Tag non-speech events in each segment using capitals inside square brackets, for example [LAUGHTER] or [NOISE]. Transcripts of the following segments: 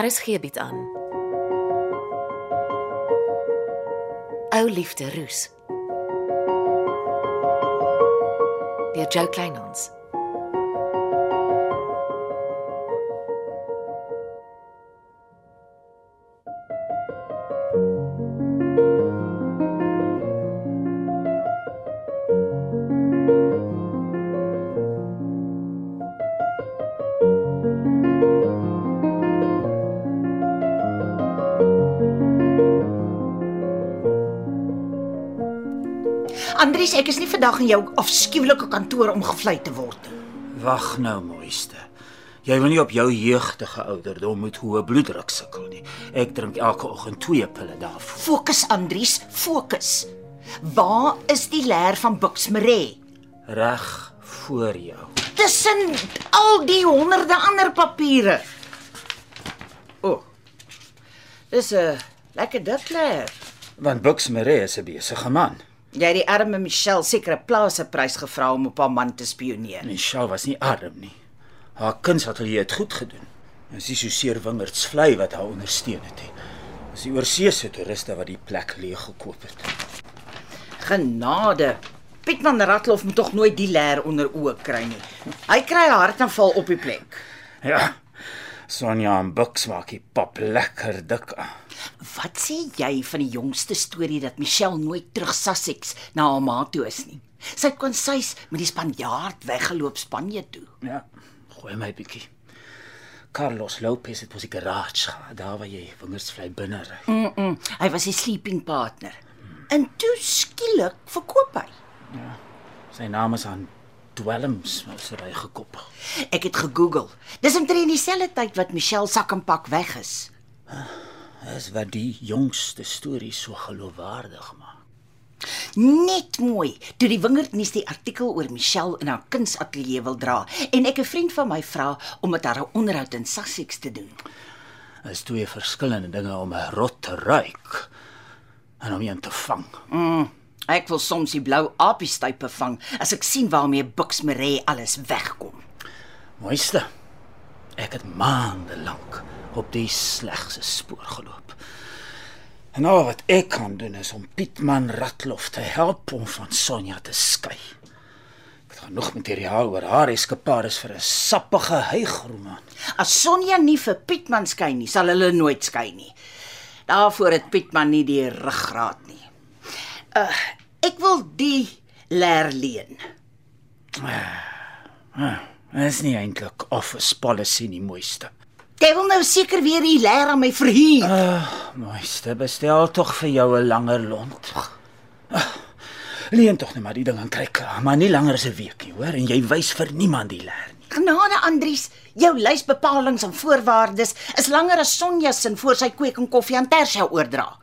RSG bied aan. Ou liefde roes. Deur Jo Kleinhans. Andries, ek is nie vandag in jou afskuwelike kantoor om gevlei te word nie. Wag nou, mooiste. Jy wil nie op jou jeugtige ouderdom met hoë bloeddruk sukkel nie. Ek drink elke oggend twee pille daarvoor. Fokus Andries, fokus. Waar is die leer van Buxmere? Reg voor jou. Tussen al die honderde ander papiere. O. Oh, dis 'n lekker dik leer. Want Bux Maree is 'n besige man. Jy het die arme Michelle seker 'n plase prys gevra om op haar man te spioneer. Michelle was nie arm nie. Haar kunsatelier het goed gedoen. En sy so seer wingerds vlei wat haar ondersteun het. nie. Dis die oorseese toeriste wat die plek leeg gekoop het. Genade. Pietman Ratloff moet tog nooit die leer onder oë kry nie. Hy kry 'n hartaanval op die plek. Ja. Sonja en Bux maak die pap lekker dik. Wat sê jy van die jongste storie dat Michelle nooit terug Sussex na haar ma toe is nie? Sy het kon sys met die Spanjaard weggeloop Spanje toe. Ja. Gooi my bietjie. Carlos Lopez het mos die garage gehad, daar waar jy wingers vlei binne ry. Mm -mm, hy was sy sleeping partner. En toe skielik verkoop hy. Sy naam is aan dwelms as hy gekoppel. Ek het gegoogel. Dis omtrent dieselfde tyd wat Michelle sak en pak weg is. Dis wat die jongste storie so geloofwaardig maak. Net mooi. Toe die Wingerdnuus die artikel oor Michelle in haar kunsatelier wil dra en ek 'n vriend van my vra om met haar 'n onderhoud in Sussex te doen. Is twee verskillende dinge om 'n rot te ruik en om een te vang. Ek wil soms die blou apiestype vang as ek sien waarmee Buxmere alles wegkom. Mooiste. Ek het maande lank op die slegste spoor geloop. En al wat ek kan doen is om Pietman Ratloff te help om van Sonja te skei. Ek het genoeg materiaal oor haar eskapades vir 'n sappige hygroman. As Sonja nie vir Pietman skei nie, sal hulle nooit skei nie. Daarvoor het Pietman nie die ruggraat nie. Uh, ek wil die leer leen. Dit is nie eintlik office policy nie, mooiste. Jy wil nou seker weer die leer aan my verhuur. Mooiste, bestel tog vir jou 'n langer lont. Ah, Leen tog net maar die ding aan kry klaar, maar nie langer as 'n week nie, hoor, en jy wys vir niemand die leer nie. Genade Andries, jou lysbepalings en voorwaardes is langer as Sonja se voor sy kweek en koffie aan Tersia oordra.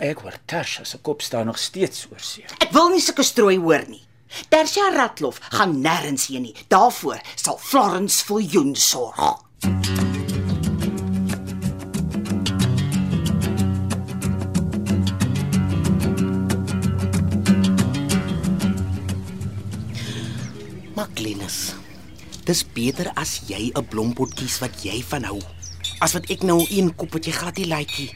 Ek hoor Tasha se kop staan nog steeds oor see. Ek wil nie sulke strooi hoor nie. Tersia Ratloff gaan nêrens heen nie. Daarvoor sal Florence Viljoen sorg. Dis beter as jy 'n blompot kies wat jy van hou. As wat ek nou een kop wat jy glad nie like nie.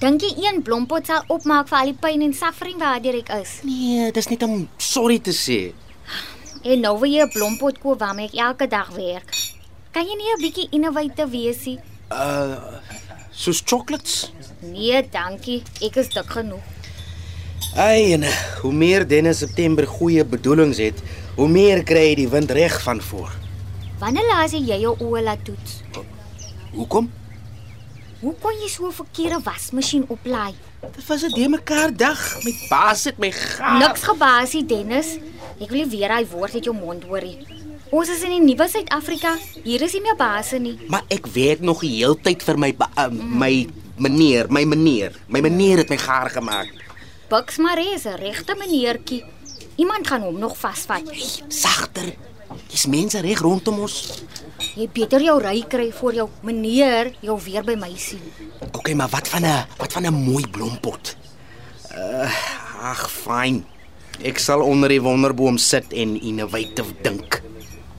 Dink jy een blompot sal opmaak vir al die pyn en suffering waardeur ek is? Nee, dis net om sorry te sê. En nou wil jy 'n blompot koop waarmee ek elke dag werk. Kan jy nie 'n bietjie innovative wees nie? Soos chocolates. Nee, dankie. Ek is dik genoeg. Ai, en hoe meer Dennis September goeie bedoelings het, hoe meer kry hy die wind reg van voor. Wanneer laas jy jou oë laat toets? Hoekom? Hoe kon jy so 'n verkeerde wasmasjien oplaai? Dit was 'n de mekaar dag. My baas het my gaar. Niks gebaasie, Dennis. Ek wil nie weer hy woord uit jou mond hoor nie. Ons is in die nuwe Suid-Afrika. Hier is nie meer baase nie. Maar ek werk nog die hele tyd vir my uh, my meneer, my meneer. My meneer het my gaar gemaak. Bucks Maree is 'n regte meneertjie. Iemand gaan hom nog vasvat. Sagter. Dis mense reg rondom ons. Jy beter jou ry kry voor jou meneer jou weer by my sien. Okay, maar wat van 'n wat van 'n mooi blompot? Uh, ag, fyn. Ek sal onder die wonderboom sit en innovative dink.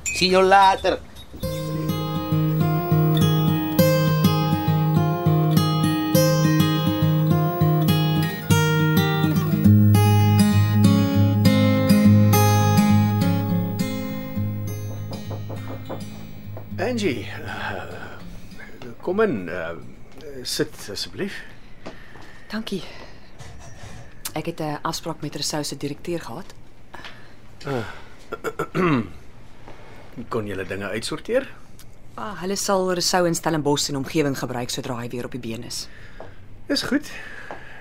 Sien jou later. Angie, uh, kom in. Uh, sit asseblief. Dankie. Ek het 'n afspraak met Rousseau se direkteur gehad. Kon julle dinge uitsorteer? Ah, hulle sal Rousseau in Stellenbosch en omgewing gebruik sodra hy weer op die been is. Dis goed.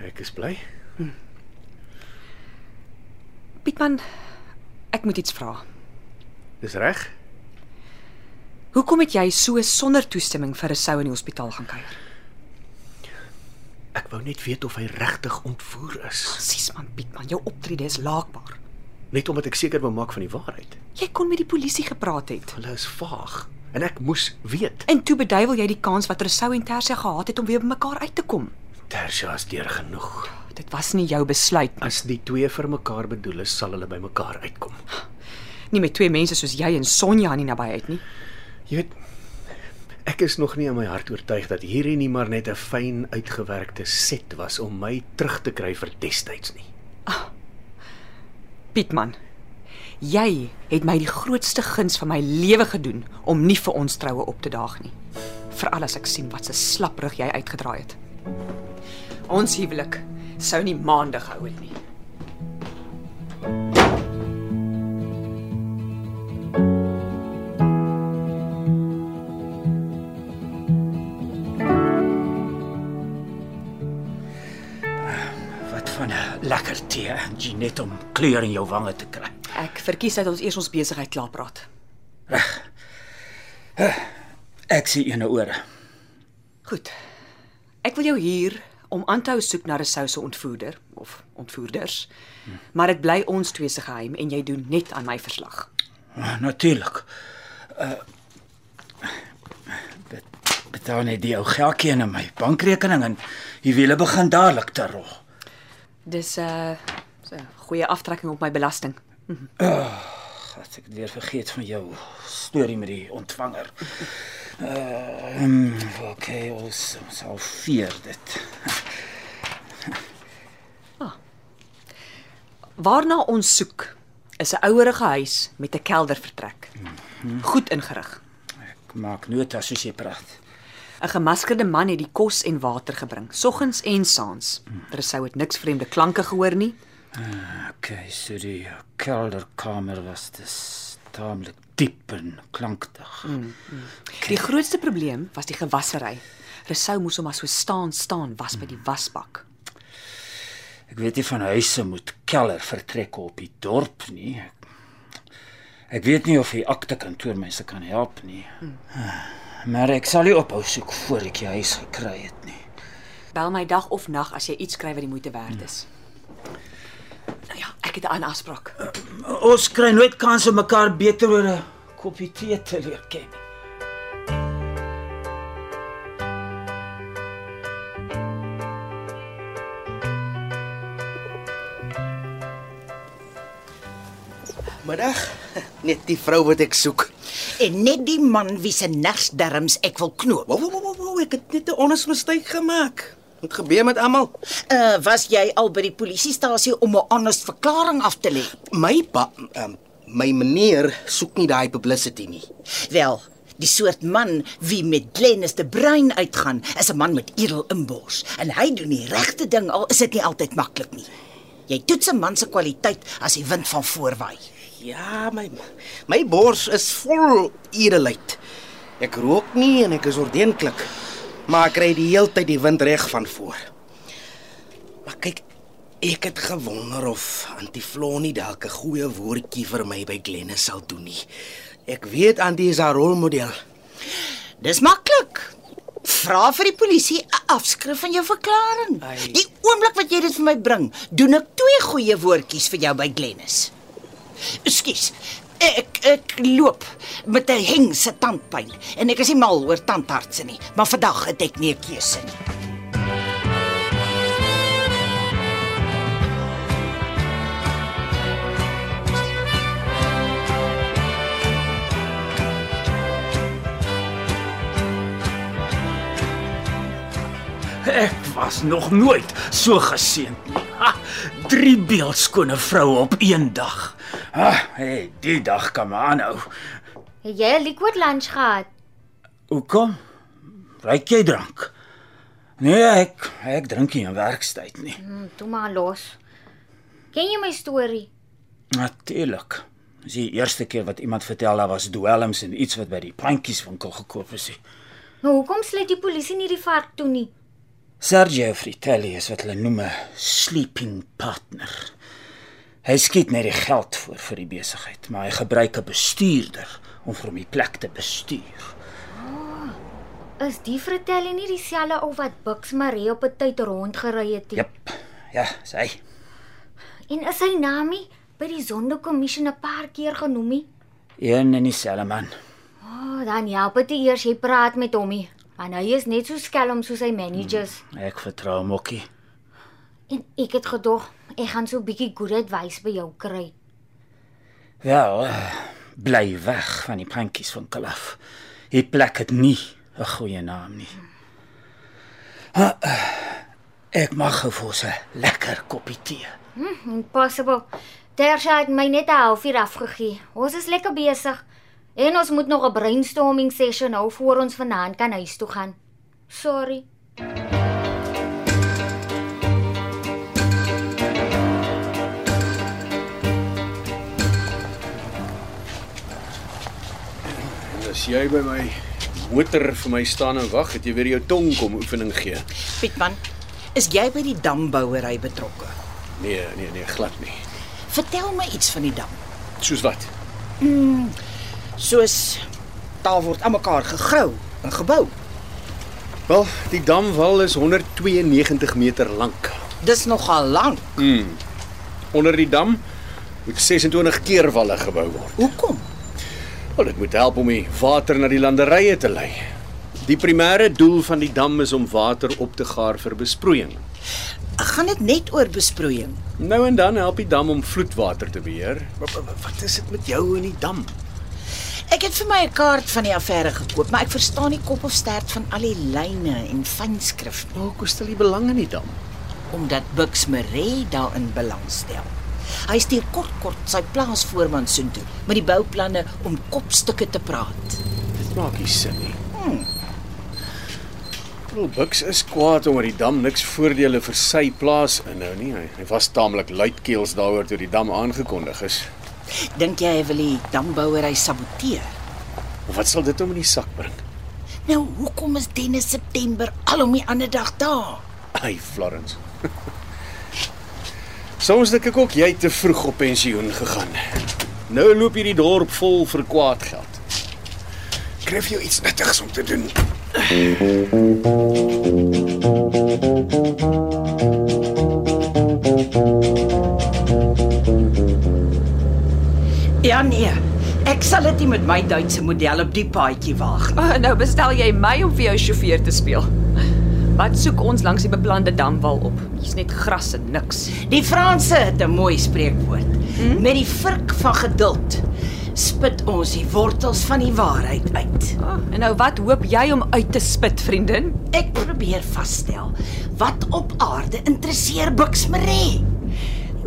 Ek is bly. Pietman, ek moet iets vra. Dis reg. Hoekom het jy so sonder toestemming vir Rousseau in die hospitaal gaan kuier? Ek wou net weet of hy regtig ontvoer is. Presies man, Pietman, jou optrede is laakbaar. Net omdat ek seker wou maak van die waarheid. Jy kon met die polisie gepraat het. Hulle is vaag en ek moes weet. En toe beduiwel jy die kans wat Rousseau en Tersia gehad het om weer by mekaar uit te kom. Tersia is deur genoeg. Dit was nie jou besluit nie. As die twee vir mekaar bedoel is, sal hulle by mekaar uitkom. Nie met twee mense soos jy en Sonja aan die nabyheid nie. Jy weet ek is nog nie in my hart oortuig dat hierdie nie maar net 'n fyn uitgewerkte set was om my terug te kry vir destyds nie. Pietman, jy het my die grootste guns van my lewe gedoen om nie vir ons troue op te daag nie. Veral as ek sien wat 'n slap rug jy uitgedraai het. Ons huwelik sou nie maande gehou het nie. Lekker tee, Angie, net om kleur in jou wange te kry. Ek verkies dat ons eers ons besigheid klaar praat. Ek sien ene ore. Goed. Ek wil jou hier om aan te hou soek na 'n souse ontvoerder of ontvoerders. Maar dit bly ons twee se geheim en jy doen net aan my verslag. Ah, Natuurlik. Uh bet, betaal net die ou geldjie in my bankrekening en die wiele begin dadelik te rol. Dis 'n uh, 'n goeie aftrekking op my belasting. Wat ek het weer vergeet van jou storie met die ontvanger. Uh, um, okay, ons sal vier dit. Waarna ons soek is 'n ouerige huis met 'n keldervertrek. Goed ingerig. Ek maak nota soos jy praat. 'n Gemaskerde man het die kos en water gebring, soggens en saans. Daar sou dit niks vreemde klanke gehoor nie. Okay, so die kelderkamer was dis taamlik diep en klanktig. Mm. Die grootste probleem was die gewassery. Resou moes hom maar so staan staan was by die wasbak. Ek weet nie van huise moet keller vertrek op die dorp nie. Ek, weet nie of die akte kantoormense kan help nie. Maar ek sal nie ophou soek voor ek die huis gekry het nie. Bel my dag of nag as jy iets kry wat die moeite werd is. Nou ja, ek het 'n ander afspraak. Ons kry nooit kans om mekaar beter oor 'n koppie tee te leer ken. nie. Middag. Net die vrou wat ek soek. En net die man wie se nersdarms ek wil knoop. Wow, wow, wow, wow, ek het net 'n honest mistake gemaak. Wat gebeur met almal? Uh was jy al by die polisiestasie om 'n honest verklaring af te lê? My pa, um, my meneer soek nie daai publicity nie. Wel, die soort man wie met Glennis de Bruin uitgaan, is 'n man met edel inbors en hy doen die regte ding al is dit nie altyd maklik nie. Jy toets 'n man se kwaliteit as die wind van voorwaai. Ja, my my bors is vol edelheid. Ek rook nie en ek is ordentlik. Maar ek kry die hele tyd die wind reg van voor. Maar kyk, ek het gewonder of Auntie Flonie dalk 'n goeie woordjie vir my by Glennis sal doen nie. Ek weet Auntie is haar rolmodel. Dis maklik. Vra vir die polisie 'n afskrif van jou verklaring. Ai. Die oomblik wat jy dit vir my bring, doen ek twee goeie woordjies vir jou by Glennis. Ekskuus. Ek ek loop met 'n hengse tandpyn en ek is nie mal oor tandartse nie, maar vandag het ek nie 'n keuse nie. Ek was nog nooit so geseënd nie. Ha, drie beeldskone vroue op een dag. Ha, hey, die dag kan maar aanhou. Het jy 'n liquid lunch gehad? Hoekom? Ryk jy drank? Nee, ek ek drink nie in werkstyd nie. Hm, toe maar los. Ken jy my storie? Natuurlik. Dis die eerste keer wat iemand vertel daar was dwelms en iets wat by die plantjieswinkel gekoop is. Nou hoekom sluit die polisie nie die vark toe nie? Sergio Fritelli is wat hulle noem 'n sleeping partner. Hy skiet net die geld voor vir die besigheid, maar hy gebruik 'n bestuurder om vir hom die plek te bestuur. Is die Fratelli nie dieselfde ou wat Bux Marie op 'n tyd rondgery het nie? Jep. Ja, sy. En is sy naam nie by die sondekommissie 'n paar keer genoem nie? Een en dieselfde man. O, oh, dan help dit nie eers jy praat met hom nie, want hy is net so skelm soos sy managers. Ek vertrou hom ookie. En ek het gedog ek gaan so 'n bietjie good advice by jou kry. Wel, eh, bly weg van die plantjieswinkel af. Die plek het nie 'n goeie naam nie. Ah, eh, Ek mag vir 'n lekker koppie tee. Hm, impossible. Tersha het my net 'n halfuur afgegee. Ons is lekker besig. En ons moet nog 'n brainstorming session hou voor ons vanaand kan huis toe gaan. Sorry. En as jy by my motor vir my staan en wag, het jy weer jou tong kom oefening gee. Pietman, is jy by die dambouery betrokke? Nee, nee, nee, glad nie. Vertel my iets van die dam. Soos wat? Soos daar word aan mekaar gegrou en gebou. Wel, die damwal is 192 meter lank. Dis nogal lank. Onder die dam moet 26 keerwalle gebou word. Hoekom? Wel, dit moet help om die water na die landerye te lei. Die primêre doel van die dam is om water op te gaar vir besproeiing. Gaan dit net oor besproeiing? Nou en dan help die dam om vloedwater te beheer. Wat, is dit met jou en die dam? Ek het vir my 'n kaart van die affære gekoop, maar ek verstaan nie kop of stert van al die lyne en fynskrif nie, Hoe kostel die belang in die dam? omdat Bux Maree daarin belangstel. Hy stuur kort kort sy plaasvoorman soontoe met die bouplanne om kopstukke te praat. Dit maak nie sin nie. Wel, Bux is kwaad omdat die dam niks voordele vir sy plaas inhou nie. Hy, hy was taamlik luidkeels daaroor toe die dam aangekondig is. Dink jy hy wil die dambouery saboteer? Of wat sal dit hom in die sak bring? Nou, hoekom is Dennis September al om die ander dag daar? Ai, Florence. [LAUGHS] Soms dink ek ook jy het te vroeg op pensioen gegaan. Nou loop hierdie dorp vol vir kwaad geld. Kry vir jou iets nuttigs om te doen. Ja nee. Ek sal dit nie met my Duitse model op die paadjie waag nie. Oh, nou bestel jy my om vir jou sjofeur te speel. Wat soek ons langs die beplande damwal op? Hier's net gras en niks. Die Franse het 'n mooi spreekwoord. Hmm? Met die vurk van geduld spit ons die wortels van die waarheid uit. Oh, en nou wat hoop jy om uit te spit, vriendin? Ek probeer vasstel wat op aarde interesseer Bux Maree.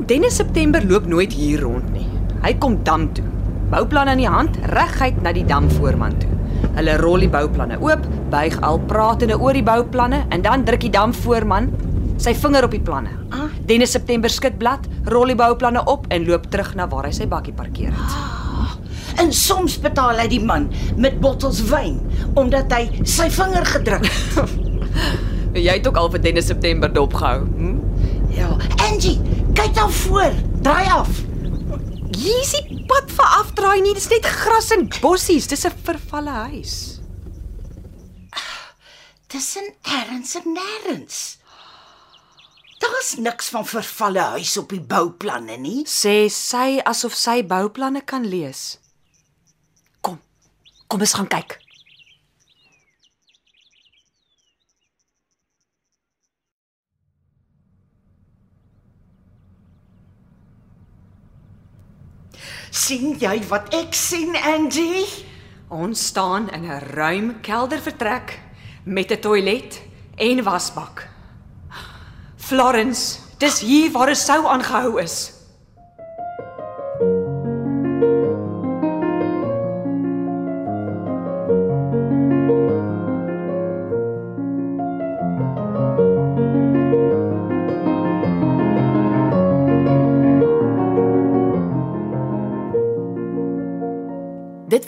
Dennis September loop nooit hier rond nie. Hy kom dam toe. Bouplan in die hand, reguit na die damvoorman toe. Hulle rol die bouplanne oop, buig al pratende oor die bouplanne en dan druk die damvoorman sy vinger op die planne. Ah. Dennis September skud blad, rol die bouplanne op en loop terug na waar hy sy bakkie parkeer het. En soms betaal hy die man met bottels wyn omdat hy sy vinger gedruk het. [LAUGHS] Jy het ook al vir Dennis September dopgehou. Hm? Ja, Angie, kyk daar voor. Draai af. Hier is die pad vir afdraai nie, dis net gras en bossies, dis 'n vervalle huis. Tussen erns en nêrens. Daar's niks van vervalle huis op die bouplanne nie. Sê sy asof sy bouplanne kan lees. Kom. Kom ons gaan kyk. Sien jy wat ek sien, Angie? Ons staan in 'n ruim keldervertrek met 'n toilet en wasbak. Florence, dis hier waar 'n sou aangehou is.